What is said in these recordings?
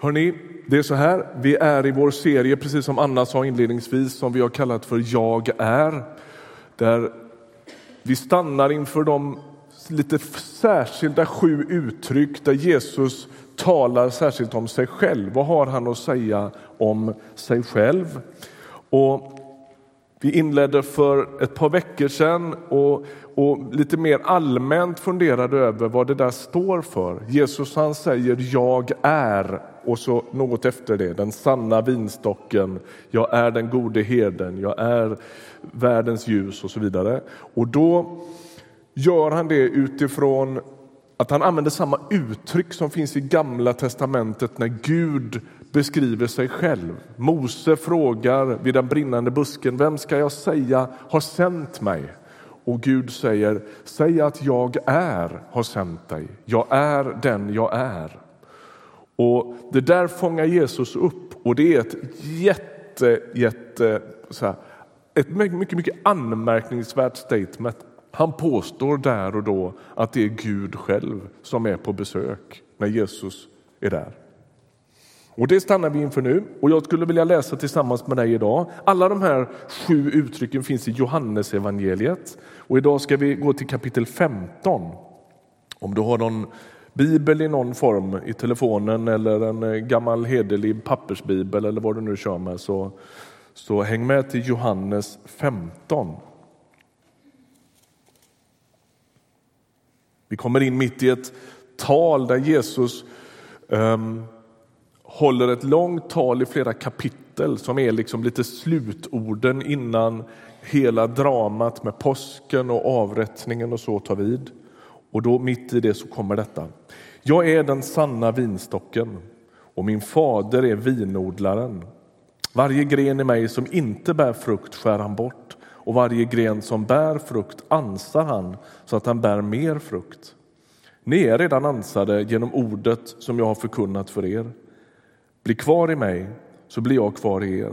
Hörrni, det är så här, vi är i vår serie, precis som Anna sa inledningsvis, som vi har kallat för Jag är. Där vi stannar inför de lite särskilda sju uttryck där Jesus talar särskilt om sig själv. Vad har han att säga om sig själv? Och vi inledde för ett par veckor sedan och, och, lite mer allmänt funderade över vad det där står för. Jesus han säger jag är och så något efter det, den sanna vinstocken, jag är den gode herden, jag är världens ljus och så vidare. Och då gör han det utifrån att han använder samma uttryck som finns i Gamla testamentet när Gud beskriver sig själv. Mose frågar vid den brinnande busken, vem ska jag säga har sänt mig? Och Gud säger, säg att jag är har sänt dig. Jag är den jag är. Och Det där fångar Jesus upp och det är ett jätte, jätte, så här, ett mycket, mycket anmärkningsvärt statement. Han påstår där och då att det är Gud själv som är på besök när Jesus är där. Och Det stannar vi inför nu och jag skulle vilja läsa tillsammans med dig idag. Alla de här sju uttrycken finns i Johannesevangeliet och idag ska vi gå till kapitel 15. Om du har någon bibel i någon form i telefonen eller en eh, gammal hederlig pappersbibel eller vad du nu kör med så, så häng med till Johannes 15. Vi kommer in mitt i ett tal där Jesus um, håller ett långt tal i flera kapitel som är liksom lite slutorden innan hela dramat med påsken och avrättningen och så tar vid. Och då mitt i det så kommer detta. Jag är den sanna vinstocken och min fader är vinodlaren. Varje gren i mig som inte bär frukt skär han bort och varje gren som bär frukt ansar han så att han bär mer frukt. Ni är redan ansade genom ordet som jag har förkunnat för er. Bli kvar i mig, så blir jag kvar i er.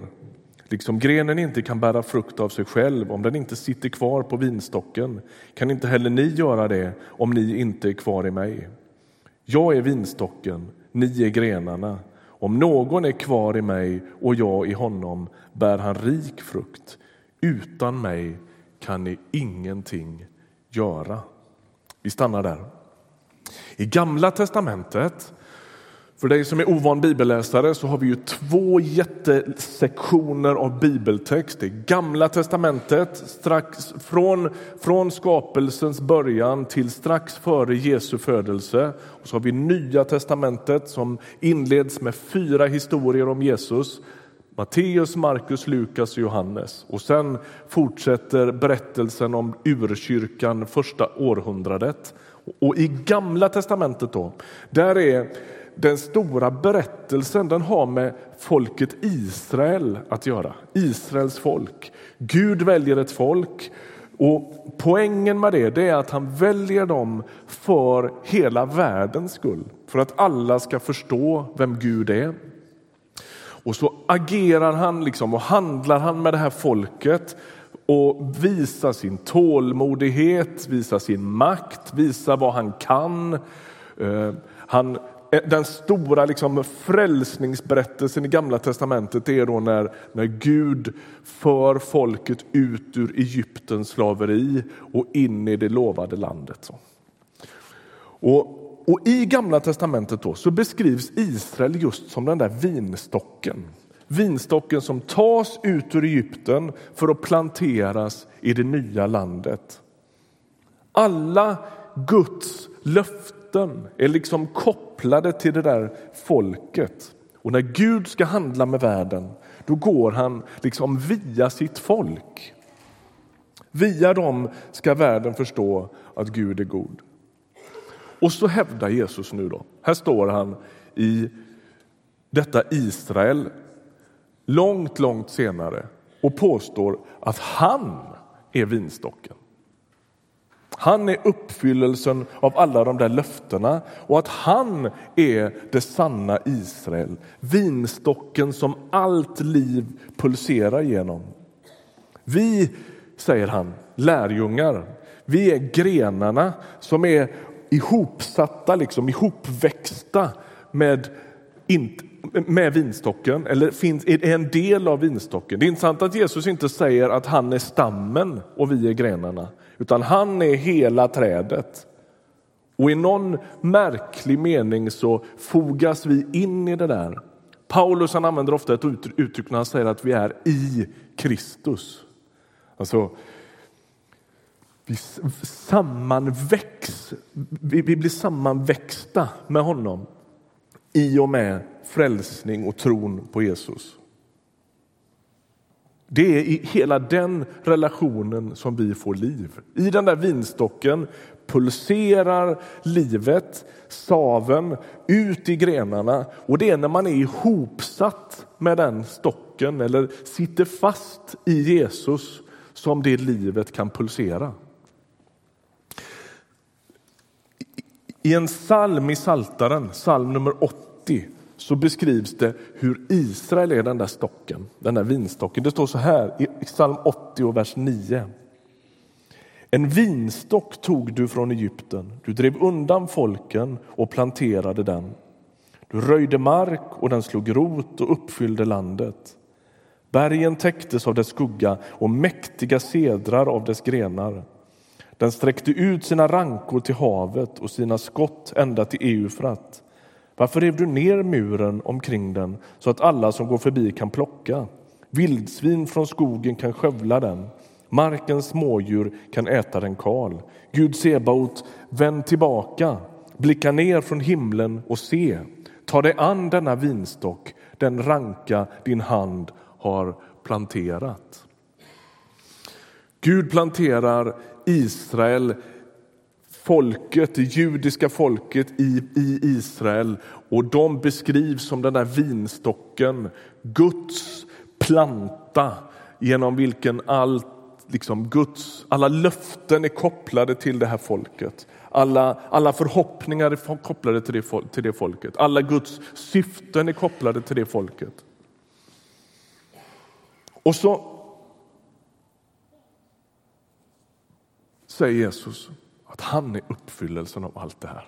Liksom grenen inte kan bära frukt av sig själv om den inte sitter kvar på vinstocken kan inte heller ni göra det om ni inte är kvar i mig. Jag är vinstocken, ni är grenarna. Om någon är kvar i mig och jag i honom bär han rik frukt. Utan mig kan ni ingenting göra. Vi stannar där. I Gamla testamentet för dig som är ovan bibelläsare så har vi ju två jättesektioner av bibeltext. Det Gamla testamentet strax från, från skapelsens början till strax före Jesu födelse. Och så har vi Nya testamentet som inleds med fyra historier om Jesus. Matteus, Markus, Lukas och Johannes. Och sen fortsätter berättelsen om urkyrkan första århundradet. Och i Gamla testamentet då, där är den stora berättelsen den har med folket Israel att göra. Israels folk. Gud väljer ett folk och poängen med det, det är att han väljer dem för hela världens skull. För att alla ska förstå vem Gud är. Och så agerar han liksom och handlar han med det här folket och visar sin tålmodighet, visar sin makt, visar vad han kan. Eh, han Eh, den stora liksom frälsningsberättelsen i Gamla testamentet är då när, när Gud för folket ut ur Egyptens slaveri och in i det lovade landet. Och, och I Gamla testamentet då så beskrivs Israel just som den där vinstocken. Vinstocken som tas ut ur Egypten för att planteras i det nya landet. Alla Guds löften löften är liksom kopplade till det där folket. Och när Gud ska handla med världen, då går han liksom via sitt folk. Via dem ska världen förstå att Gud är god. Och så hävdar Jesus nu då, här står han i detta Israel långt, långt senare och påstår att han är vinstocken. Han är uppfyllelsen av alla de där löftena och att han är det sanna Israel. Vinstocken som allt liv pulserar genom. Vi, säger han, lärjungar, vi är grenarna som är ihopsatta, liksom, ihopväxta med med vinstocken, eller finns, är en del av vinstocken. Det är intressant att Jesus inte säger att han är stammen och vi är grenarna, utan han är hela trädet. Och i någon märklig mening så fogas vi in i det där. Paulus han använder ofta ett uttryck när han säger att vi är i Kristus. Alltså, vi sammanväcks, vi blir sammanväxta med honom i och med frälsning och tron på Jesus. Det är i hela den relationen som vi får liv. I den där vinstocken pulserar livet, saven, ut i grenarna. Och det är när man är ihopsatt med den stocken eller sitter fast i Jesus som det livet kan pulsera. I en psalm i Saltaren, psalm nummer 80, så beskrivs det hur Israel är den där stocken, den där vinstocken. Det står så här i psalm 80 och vers 9. En vinstock tog du från Egypten, du drev undan folken och planterade den. Du röjde mark och den slog rot och uppfyllde landet. Bergen täcktes av dess skugga och mäktiga sedrar av dess grenar. Den sträckte ut sina rankor till havet och sina skott ända till Eufrat. Varför rev du ner muren omkring den så att alla som går förbi kan plocka? Vildsvin från skogen kan skövla den. Markens smådjur kan äta den kal. Gud Sebaot, vänd tillbaka, blicka ner från himlen och se. Ta dig an denna vinstock, den ranka din hand har planterat. Gud planterar Israel, folket, det judiska folket i, i Israel och de beskrivs som den där vinstocken, Guds planta genom vilken allt liksom Guds, alla löften är kopplade till det här folket. Alla, alla förhoppningar är kopplade till det, till det folket. Alla Guds syften är kopplade till det folket. Och så säger Jesus att han är uppfyllelsen av allt det här.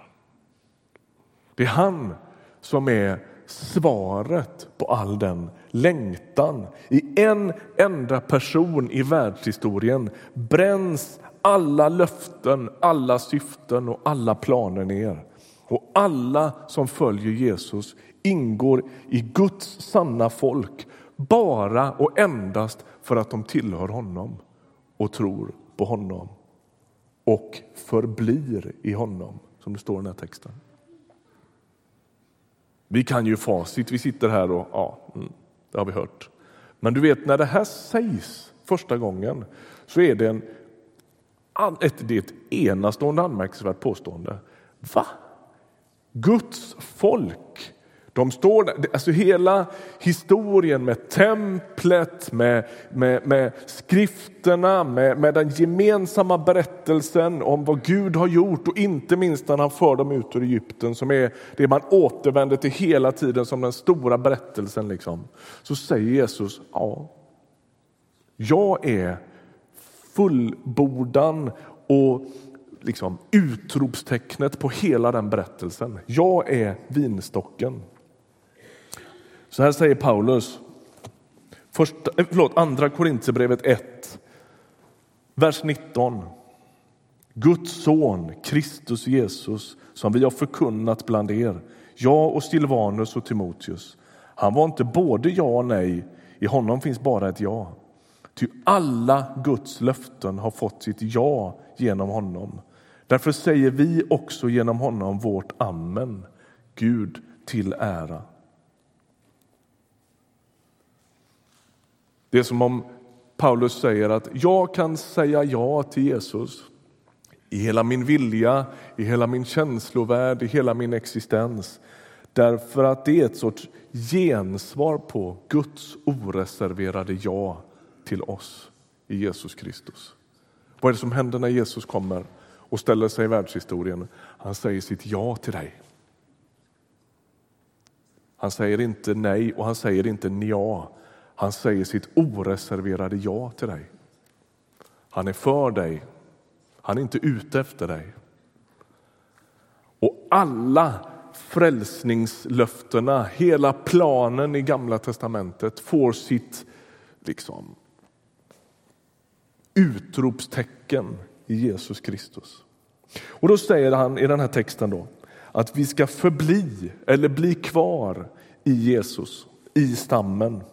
Det är han som är svaret på all den längtan. I en enda person i världshistorien bränns alla löften, alla syften och alla planer ner. Och alla som följer Jesus ingår i Guds sanna folk bara och endast för att de tillhör honom och tror på honom och förblir i honom, som det står i den här texten. Vi kan ju facit, vi sitter här och ja, mm, det har vi hört. Men du vet, när det här sägs första gången så är det, en, ett, det är ett enastående anmärkningsvärt påstående. Va? Guds folk de står där, alltså hela historien med templet, med, med, med skrifterna, med, med, den gemensamma berättelsen om vad Gud har gjort och inte minst när han för dem ut ur Egypten som är det man återvänder till hela tiden som den stora berättelsen. Liksom. Så säger Jesus, ja, jag är fullbordan och liksom utropstecknet på hela den berättelsen. Jag är vinstocken. Så här säger Paulus, första, eh, förlåt, andra Korintierbrevet 1, vers 19. Guds son, Kristus Jesus, som vi har förkunnat bland er, jag och Silvanus och Timoteus. Han var inte både ja och nej, i honom finns bara ett ja. Ty alla Guds löften har fått sitt ja genom honom. Därför säger vi också genom honom vårt amen, Gud till ära. Det är som om Paulus säger att jag kan säga ja till Jesus i hela min vilja, i hela min känslovärld, i hela min existens. Därför att det är ett sorts gensvar på Guds oreserverade ja till oss i Jesus Kristus. Vad är det som händer när Jesus kommer och ställer sig i världshistorien? Han säger sitt ja till dig. Han säger inte nej och han säger inte nja han säger sitt oreserverade ja till dig. Han är för dig. Han är inte ute efter dig. Och alla frälsningslöftena, hela planen i Gamla testamentet får sitt liksom, utropstecken i Jesus Kristus. Och då säger han i den här texten då att vi ska förbli eller bli kvar i Jesus, i stammen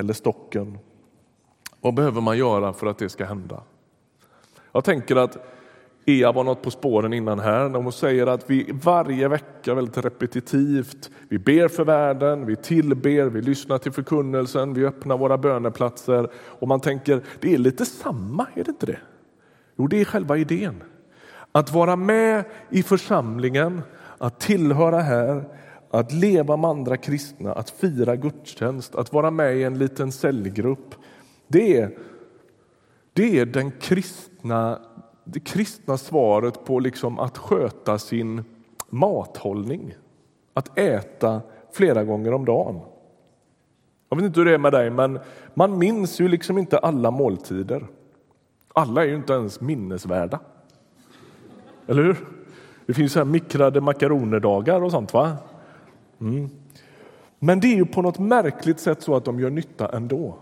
eller stocken. Vad behöver man göra för att det ska hända? Jag tänker att Ea var något på spåren innan här när hon säger att vi varje vecka väldigt repetitivt, vi ber för världen, vi tillber, vi lyssnar till förkunnelsen, vi öppnar våra böneplatser och man tänker det är lite samma, är det inte det? Jo, det är själva idén. Att vara med i församlingen, att tillhöra här, att leva med andra kristna, att fira gudstjänst, att vara med i en liten cellgrupp. Det är, det är den kristna, det kristna svaret på liksom att sköta sin mathållning. Att äta flera gånger om dagen. Jag vet inte hur det är med dig, men man minns ju liksom inte alla måltider. Alla är ju inte ens minnesvärda. Eller hur? Det finns så här mikrade makaronerdagar och sånt. va? Mm. Men det är ju på något märkligt sätt så att de gör nytta ändå.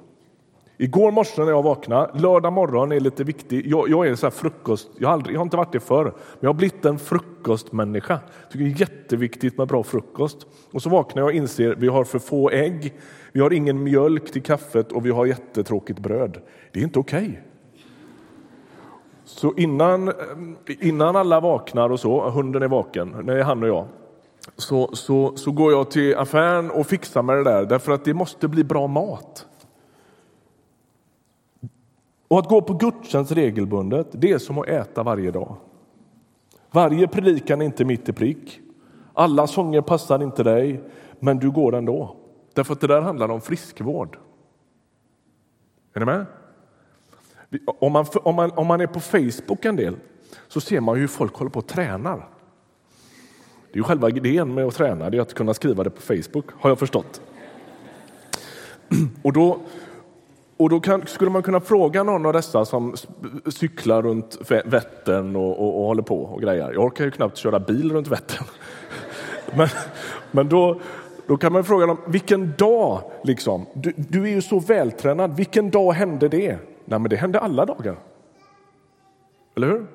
Igår morse när jag vaknade, lördag morgon är lite viktig. Jag, jag är så frukost, jag har, aldrig, jag har inte varit det förr, men jag har blivit en frukostmänniska. Tycker det är jätteviktigt med bra frukost. Och så vaknar jag och inser att vi har för få ägg, vi har ingen mjölk till kaffet och vi har jättetråkigt bröd. Det är inte okej. Okay. Så innan, eh, innan alla vaknar och så, hunden är vaken, nej det är han och jag, så, så, så går jag till affären och fixar med det där, därför att det måste bli bra mat. Och att gå på gudstjänst regelbundet, det är som att äta varje dag. Varje predikan är inte mitt i prick. Alla sånger passar inte dig, men du går ändå. Därför att det där handlar om friskvård. Är ni med? Om man, om, man, om man är på Facebook en del så ser man hur folk håller på och tränar. Det är ju själva idén med att träna, det är att kunna skriva det på Facebook, har jag förstått. Och då, och då kan, skulle man kunna fråga någon av dessa som cyklar runt Vättern och, och, och håller på och grejer. Jag orkar ju knappt köra bil runt Vättern. Men, men då, då kan man fråga dem, vilken dag, liksom, du, du är ju så vältränad, vilken dag hände det? Nej, men det hände alla dagar. Eller hur?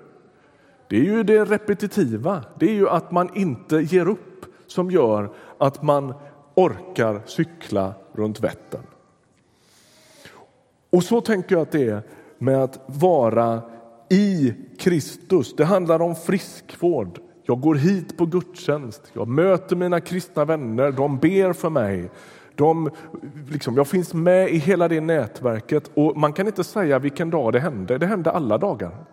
Det är ju det repetitiva, det är ju att man inte ger upp som gör att man orkar cykla runt Vättern. Och så tänker jag att det är med att vara i Kristus. Det handlar om friskvård. Jag går hit på gudstjänst, jag möter mina kristna vänner, de ber för mig. De, liksom, jag finns med i hela det nätverket och man kan inte säga vilken dag det hände. Det hände alla dagar.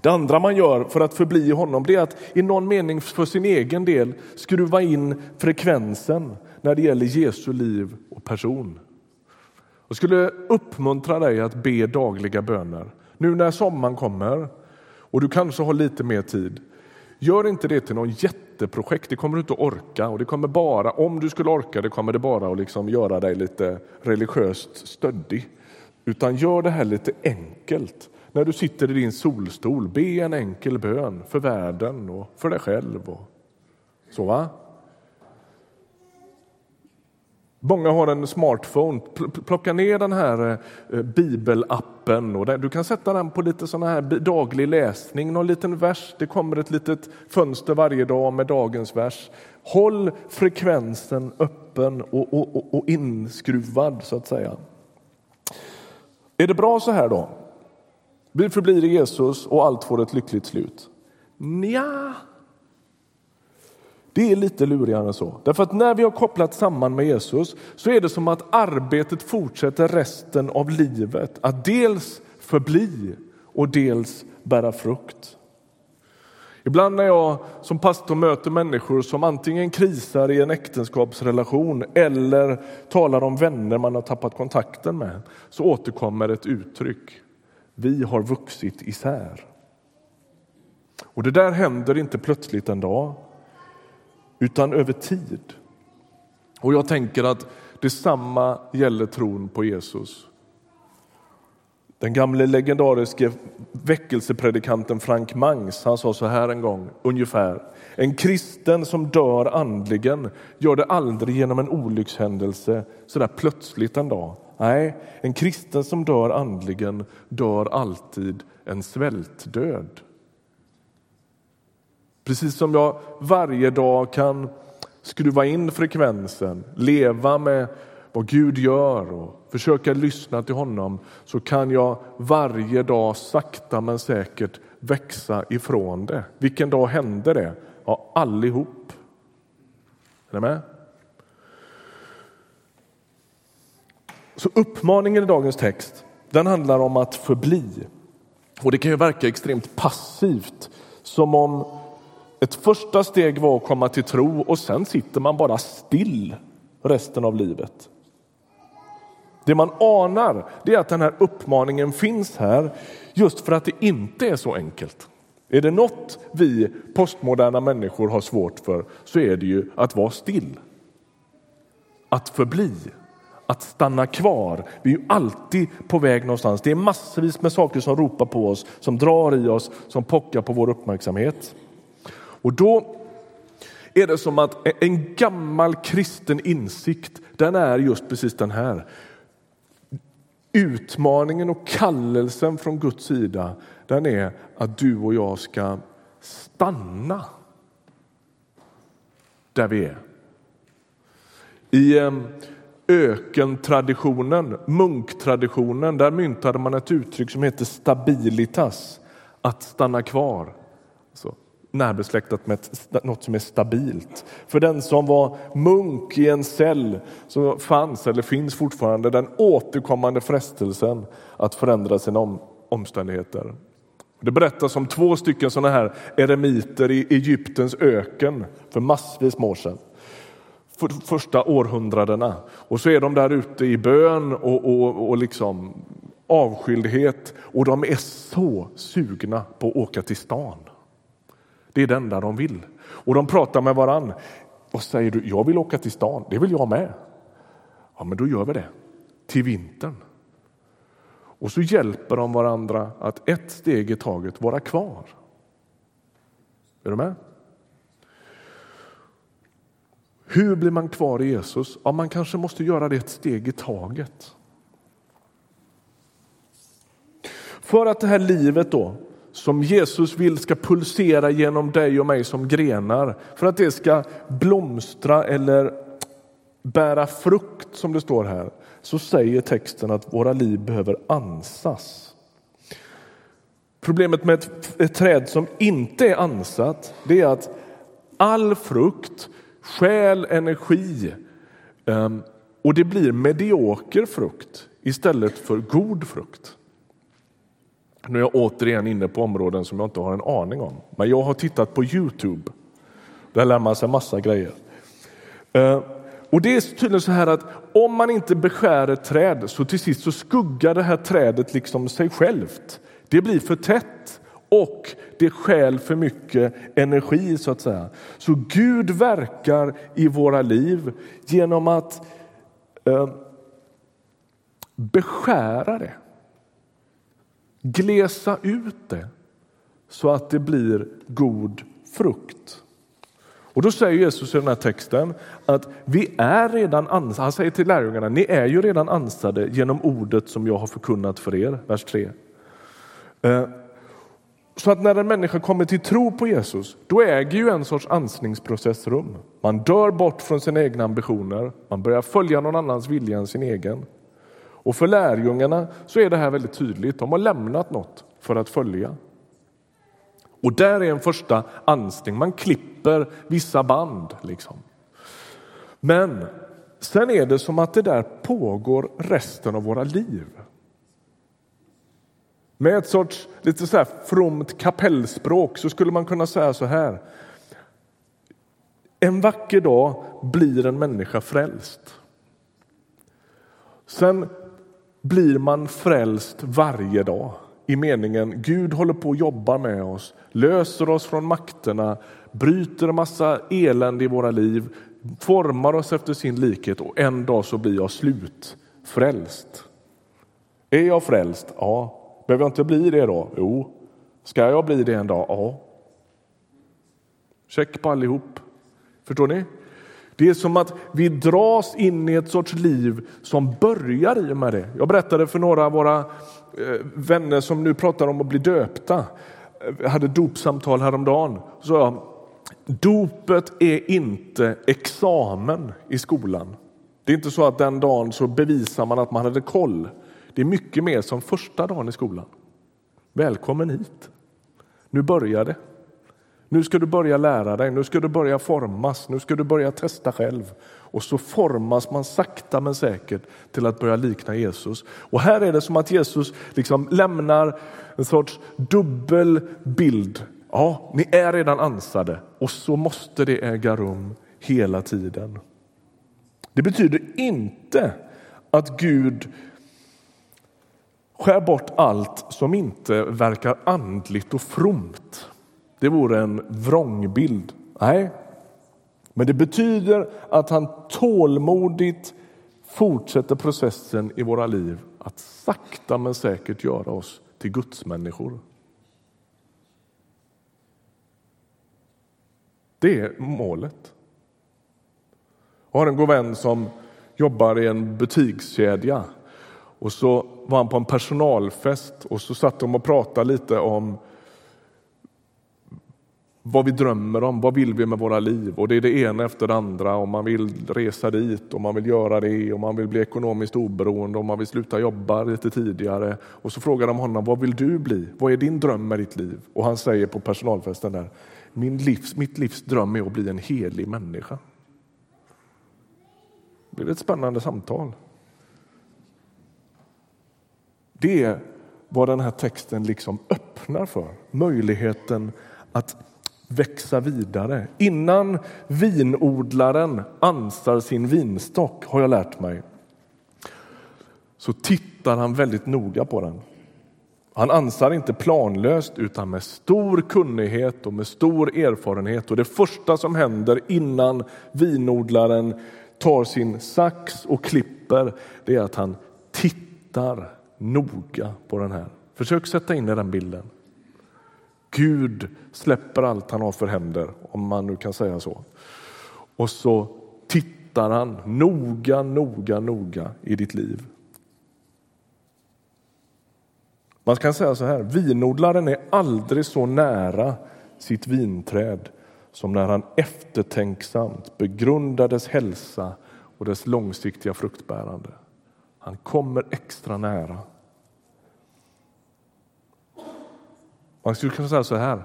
Det andra man gör för att förbli i honom det är att i någon mening för sin egen del skruva in frekvensen när det gäller Jesu liv och person. Jag skulle uppmuntra dig att be dagliga böner. Nu när sommaren kommer och du kanske har lite mer tid. Gör inte det till någon jätteprojekt, det kommer du inte orka. Och det kommer bara, om du skulle orka det kommer det bara att liksom göra dig lite religiöst stöddig. Utan gör det här lite enkelt. När du sitter i din solstol, be en enkel bön för världen och för dig själv. Och så va? Många har en smartphone. Plocka ner den här eh, bibelappen. Och du kan sätta den på lite sån här daglig läsning, någon liten vers. Det kommer ett litet fönster varje dag med dagens vers. Håll frekvensen öppen och, och, och, och inskruvad, så att säga. Är det bra så här då? Vi förblir i Jesus och allt får ett lyckligt slut? Nja, det är lite lurigare än så. Därför att när vi har kopplat samman med Jesus så är det som att arbetet fortsätter resten av livet. Att dels förbli och dels bära frukt. Ibland när jag som pastor möter människor som antingen krisar i en äktenskapsrelation eller talar om vänner man har tappat kontakten med så återkommer ett uttryck. Vi har vuxit isär. Och det där händer inte plötsligt en dag utan över tid. Och jag tänker att detsamma gäller tron på Jesus. Den gamle legendariske väckelsepredikanten Frank Mangs han sa så här en gång, ungefär. En kristen som dör andligen gör det aldrig genom en olyckshändelse så där plötsligt en dag. Nej, en kristen som dör andligen dör alltid en svältdöd. Precis som jag varje dag kan skruva in frekvensen, leva med vad Gud gör och försöka lyssna till honom så kan jag varje dag sakta men säkert växa ifrån det. Vilken dag hände det? Ja, allihop. Är ni med? Så uppmaningen i dagens text den handlar om att förbli. Och Det kan ju verka extremt passivt, som om ett första steg var att komma till tro och sen sitter man bara still resten av livet. Det man anar det är att den här uppmaningen finns här just för att det inte är så enkelt. Är det något vi postmoderna människor har svårt för så är det ju att vara still. Att förbli, att stanna kvar. Vi är ju alltid på väg någonstans. Det är massvis med saker som ropar på oss, som drar i oss, som pockar på vår uppmärksamhet. Och då är det som att en gammal kristen insikt, den är just precis den här. Utmaningen och kallelsen från Guds sida, den är att du och jag ska stanna där vi är. I ehm, ökentraditionen, munktraditionen, där myntade man ett uttryck som heter stabilitas, att stanna kvar. Så, närbesläktat med något som är stabilt. För den som var munk i en cell så fanns, eller finns fortfarande, den återkommande frestelsen att förändra sina omständigheter. Det berättas om två stycken sådana här eremiter i Egyptens öken för massvis med år sedan. För första århundradena. Och så är de där ute i bön och, och, och liksom avskildhet och de är så sugna på att åka till stan. Det är det enda de vill. Och de pratar med varann. Vad säger du? Jag vill åka till stan. Det vill jag med. Ja, men då gör vi det. Till vintern. Och så hjälper de varandra att ett steg i taget vara kvar. Är du med? Hur blir man kvar i Jesus? Ja, man kanske måste göra det ett steg i taget. För att det här livet då som Jesus vill ska pulsera genom dig och mig som grenar för att det ska blomstra eller bära frukt som det står här så säger texten att våra liv behöver ansas. Problemet med ett, ett träd som inte är ansat, det är att all frukt stjäl energi ehm, och det blir medioker frukt istället för god frukt. Nu är jag återigen inne på områden som jag inte har en aning om. Men jag har tittat på Youtube. Där lär man sig massa grejer. Ehm, och det är tydligen så här att om man inte beskär ett träd så till sist så skuggar det här trädet liksom sig självt. Det blir för tätt och det stjäl för mycket energi så att säga. Så Gud verkar i våra liv genom att eh, beskära det glesa ut det så att det blir god frukt. Och då säger Jesus i den här texten att vi är redan ansade. Han säger till lärjungarna, ni är ju redan ansade genom ordet som jag har förkunnat för er. Vers 3. Så att när en människa kommer till tro på Jesus, då äger ju en sorts ansningsprocess rum. Man dör bort från sina egna ambitioner, man börjar följa någon annans vilja än sin egen. Och för lärjungarna så är det här väldigt tydligt. De har lämnat något för att följa. Och där är en första ansning. Man klipper vissa band. Liksom. Men sen är det som att det där pågår resten av våra liv. Med ett sorts lite så här fromt kapellspråk så skulle man kunna säga så här. En vacker dag blir en människa frälst. Sen blir man frälst varje dag i meningen Gud håller på att jobba med oss, löser oss från makterna, bryter en massa elände i våra liv, formar oss efter sin likhet och en dag så blir jag slutfrälst. Är jag frälst? Ja. Behöver jag inte bli det då? Jo. Ska jag bli det en dag? Ja. Check på allihop. Förstår ni? Det är som att vi dras in i ett sorts liv som börjar i och med det. Jag berättade för några av våra eh, vänner som nu pratar om att bli döpta. Jag hade dopsamtal häromdagen. Så jag, dopet är inte examen i skolan. Det är inte så att den dagen så bevisar man att man hade koll. Det är mycket mer som första dagen i skolan. Välkommen hit. Nu börjar det. Nu ska du börja lära dig, nu ska du börja formas, nu ska du börja testa själv. Och så formas man sakta men säkert till att börja likna Jesus. Och här är det som att Jesus liksom lämnar en sorts dubbel bild. Ja, ni är redan ansade och så måste det äga rum hela tiden. Det betyder inte att Gud skär bort allt som inte verkar andligt och fromt. Det vore en vrångbild. Nej, men det betyder att han tålmodigt fortsätter processen i våra liv att sakta men säkert göra oss till gudsmänniskor. Det är målet. Jag har en god vän som jobbar i en butikskedja och så var han på en personalfest och så satt de och pratade lite om vad vi drömmer om, vad vill vi med våra liv? Och det är det ena efter det andra. Om man vill resa dit och man vill göra det och man vill bli ekonomiskt oberoende och man vill sluta jobba lite tidigare. Och så frågar de honom, vad vill du bli? Vad är din dröm med ditt liv? Och han säger på personalfesten där, Min livs, mitt livs dröm är att bli en helig människa. Det blir ett spännande samtal. Det är vad den här texten liksom öppnar för. Möjligheten att växa vidare. Innan vinodlaren ansar sin vinstock, har jag lärt mig, så tittar han väldigt noga på den. Han ansar inte planlöst utan med stor kunnighet och med stor erfarenhet. Och Det första som händer innan vinodlaren tar sin sax och klipper, det är att han tittar noga på den här. Försök sätta in i den bilden. Gud släpper allt han har för händer, om man nu kan säga så. Och så tittar han noga, noga, noga i ditt liv. Man kan säga så här, vinodlaren är aldrig så nära sitt vinträd som när han eftertänksamt begrundar dess hälsa och dess långsiktiga fruktbärande. Han kommer extra nära. Man skulle kunna säga så här.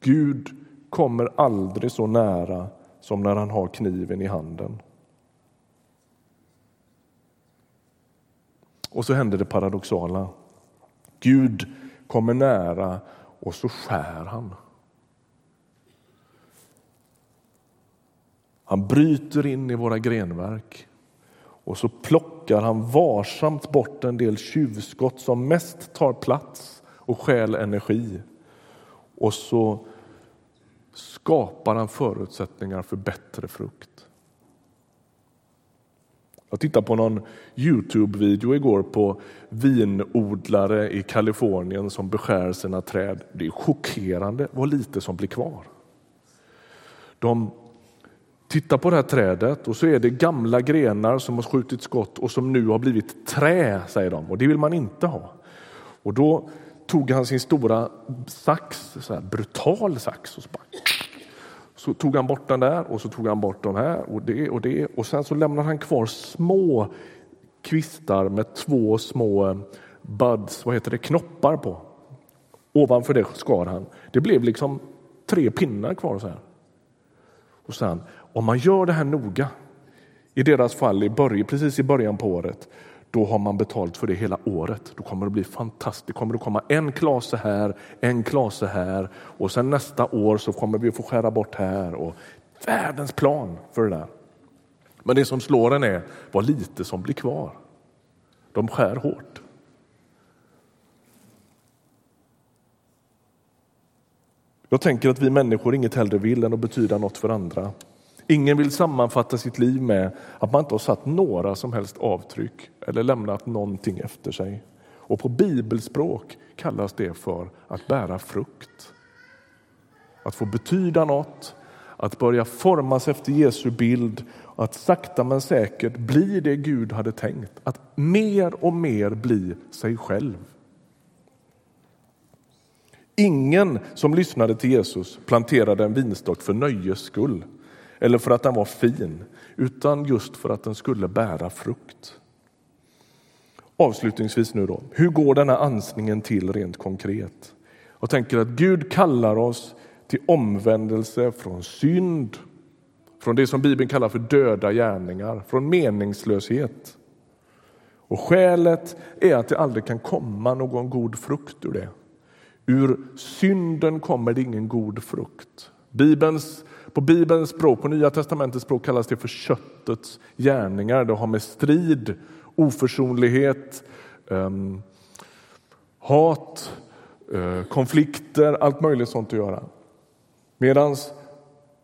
Gud kommer aldrig så nära som när han har kniven i handen. Och så händer det paradoxala. Gud kommer nära och så skär han. Han bryter in i våra grenverk och så plockar han varsamt bort en del tjuvskott som mest tar plats och stjäl energi. Och så skapar han förutsättningar för bättre frukt. Jag tittade på någon Youtube-video igår på vinodlare i Kalifornien som beskär sina träd. Det är chockerande vad lite som blir kvar. De tittar på det här trädet och så är det gamla grenar som har skjutit skott och som nu har blivit trä, säger de. Och det vill man inte ha. Och då tog han sin stora sax, så här brutal sax, och så, bara, så tog han bort den där och så tog han bort de här och det och det och sen så lämnade han kvar små kvistar med två små buds, vad heter det, knoppar på. Ovanför det skar han. Det blev liksom tre pinnar kvar så här. Och sen, om man gör det här noga, i deras fall i början, precis i början på året, då har man betalt för det hela året. Då kommer det bli fantastiskt. Det kommer att komma en klase här, en klase här och sen nästa år så kommer vi att få skära bort här. Och världens plan för det där. Men det som slår en är vad lite som blir kvar. De skär hårt. Jag tänker att vi människor inget hellre vill än att betyda något för andra. Ingen vill sammanfatta sitt liv med att man inte har satt några som helst avtryck eller lämnat någonting efter sig. Och på bibelspråk kallas det för att bära frukt. Att få betyda något, att börja formas efter Jesu bild, att sakta men säkert bli det Gud hade tänkt, att mer och mer bli sig själv. Ingen som lyssnade till Jesus planterade en vinstock för nöjes skull eller för att den var fin, utan just för att den skulle bära frukt. Avslutningsvis nu då, hur går denna ansningen till rent konkret? Jag tänker att Gud kallar oss till omvändelse från synd, från det som Bibeln kallar för döda gärningar, från meningslöshet. Och skälet är att det aldrig kan komma någon god frukt ur det. Ur synden kommer det ingen god frukt. Bibelns, på Bibelns språk, på Nya testamentets språk kallas det för köttets gärningar. Det har med strid, oförsonlighet, um, hat, uh, konflikter, allt möjligt sånt att göra. Medan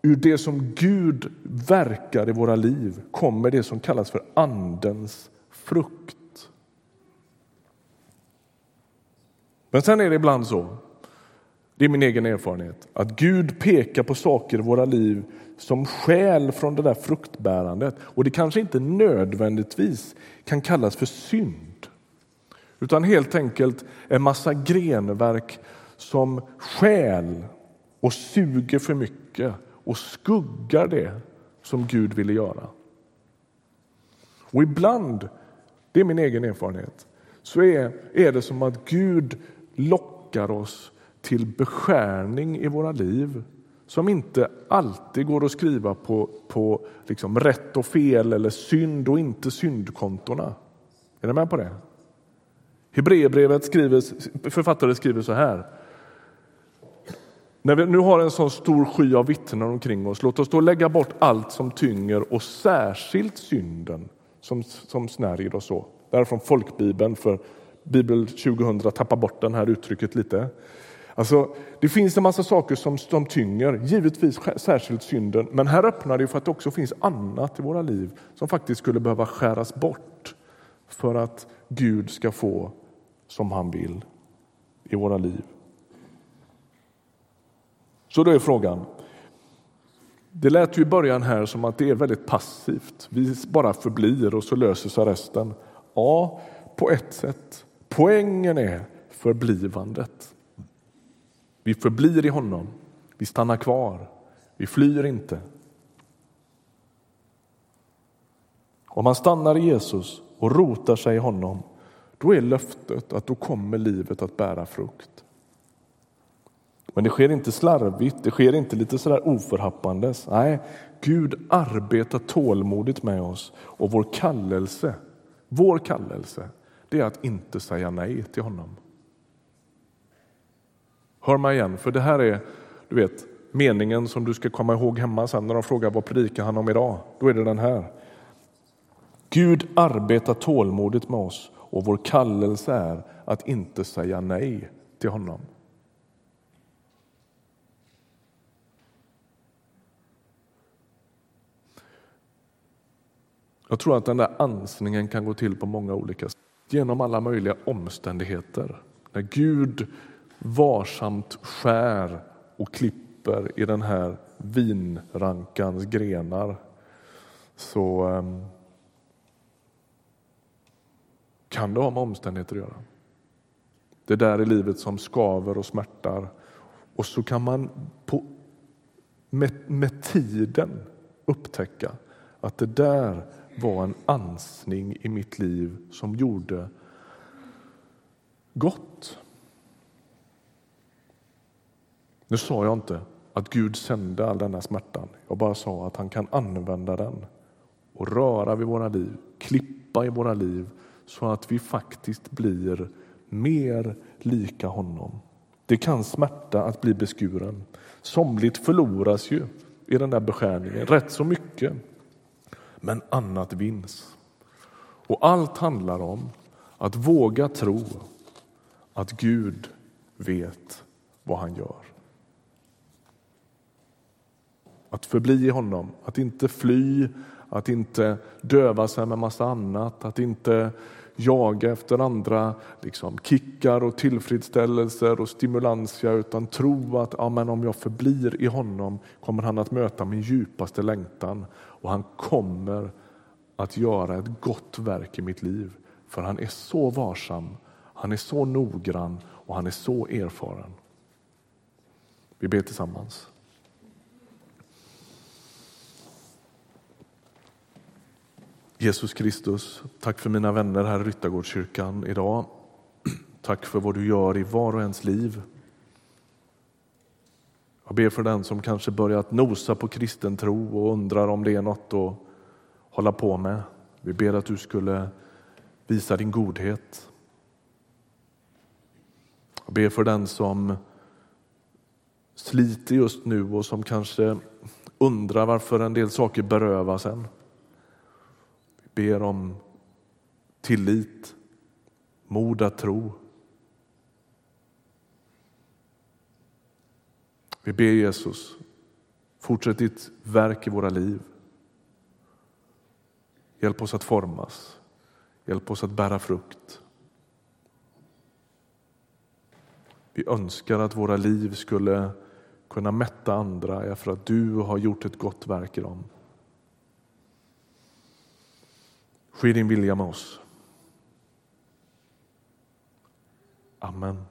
ur det som Gud verkar i våra liv kommer det som kallas för Andens frukt. Men sen är det ibland så, det är min egen erfarenhet, att Gud pekar på saker i våra liv som skäl från det där fruktbärandet. Och det kanske inte nödvändigtvis kan kallas för synd, utan helt enkelt en massa grenverk som skäl och suger för mycket och skuggar det som Gud ville göra. Och ibland, det är min egen erfarenhet, så är, är det som att Gud lockar oss till beskärning i våra liv som inte alltid går att skriva på, på liksom rätt och fel eller synd och inte syndkontona. Är ni med på det? Hebreerbrevet skriver, författare skriver så här. När vi nu har en sån stor sky av vittnen omkring oss, låt oss då lägga bort allt som tynger och särskilt synden som, som snärjer oss så. Det här är från folkbibeln för Bibel 2000 tappar bort det här uttrycket lite. Alltså, det finns en massa saker som, som tynger, givetvis särskilt synden, men här öppnar det för att det också finns annat i våra liv som faktiskt skulle behöva skäras bort för att Gud ska få som han vill i våra liv. Så då är frågan, det lät ju i början här som att det är väldigt passivt. Vi bara förblir och så löser sig resten. Ja, på ett sätt. Poängen är förblivandet. Vi förblir i honom, vi stannar kvar, vi flyr inte. Om man stannar i Jesus och rotar sig i honom, då är löftet att då kommer livet att bära frukt. Men det sker inte slarvigt, det sker inte lite sådär oförhappandes. Nej, Gud arbetar tålmodigt med oss och vår kallelse, vår kallelse det är att inte säga nej till honom. Hör mig igen, för det här är du vet, meningen som du ska komma ihåg hemma sen när de frågar vad predikar han om idag. Då är det den här. Gud arbetar tålmodigt med oss och vår kallelse är att inte säga nej till honom. Jag tror att den där ansningen kan gå till på många olika sätt genom alla möjliga omständigheter. När Gud varsamt skär och klipper i den här vinrankans grenar så ehm, kan det ha med omständigheter att göra. Det där är livet som skaver och smärtar. Och så kan man på, med, med tiden upptäcka att det där var en ansning i mitt liv som gjorde gott. Nu sa jag inte att Gud sände all denna smärtan. Jag bara sa att han kan använda den och röra vid våra liv, klippa i våra liv så att vi faktiskt blir mer lika honom. Det kan smärta att bli beskuren. Somligt förloras ju i den där beskärningen, rätt så mycket men annat vinns. Och allt handlar om att våga tro att Gud vet vad han gör. Att förbli i honom, att inte fly, att inte döva sig med massa annat, att inte jaga efter andra liksom, kickar och tillfredsställelser och stimulanser utan tro att ja, men om jag förblir i honom kommer han att möta min djupaste längtan och han kommer att göra ett gott verk i mitt liv. För han är så varsam, han är så noggrann och han är så erfaren. Vi ber tillsammans. Jesus Kristus, tack för mina vänner här i Ryttargårdskyrkan idag. Tack för vad du gör i var och ens liv. Jag ber för den som kanske börjat nosa på kristen tro och undrar om det är något att hålla på med. Vi ber att du skulle visa din godhet. Jag ber för den som sliter just nu och som kanske undrar varför en del saker berövas en. Vi ber om tillit, mod att tro. Vi ber Jesus, fortsätt ditt verk i våra liv. Hjälp oss att formas, hjälp oss att bära frukt. Vi önskar att våra liv skulle kunna mätta andra för att du har gjort ett gott verk i dem. Ske din vilja med oss. Amen.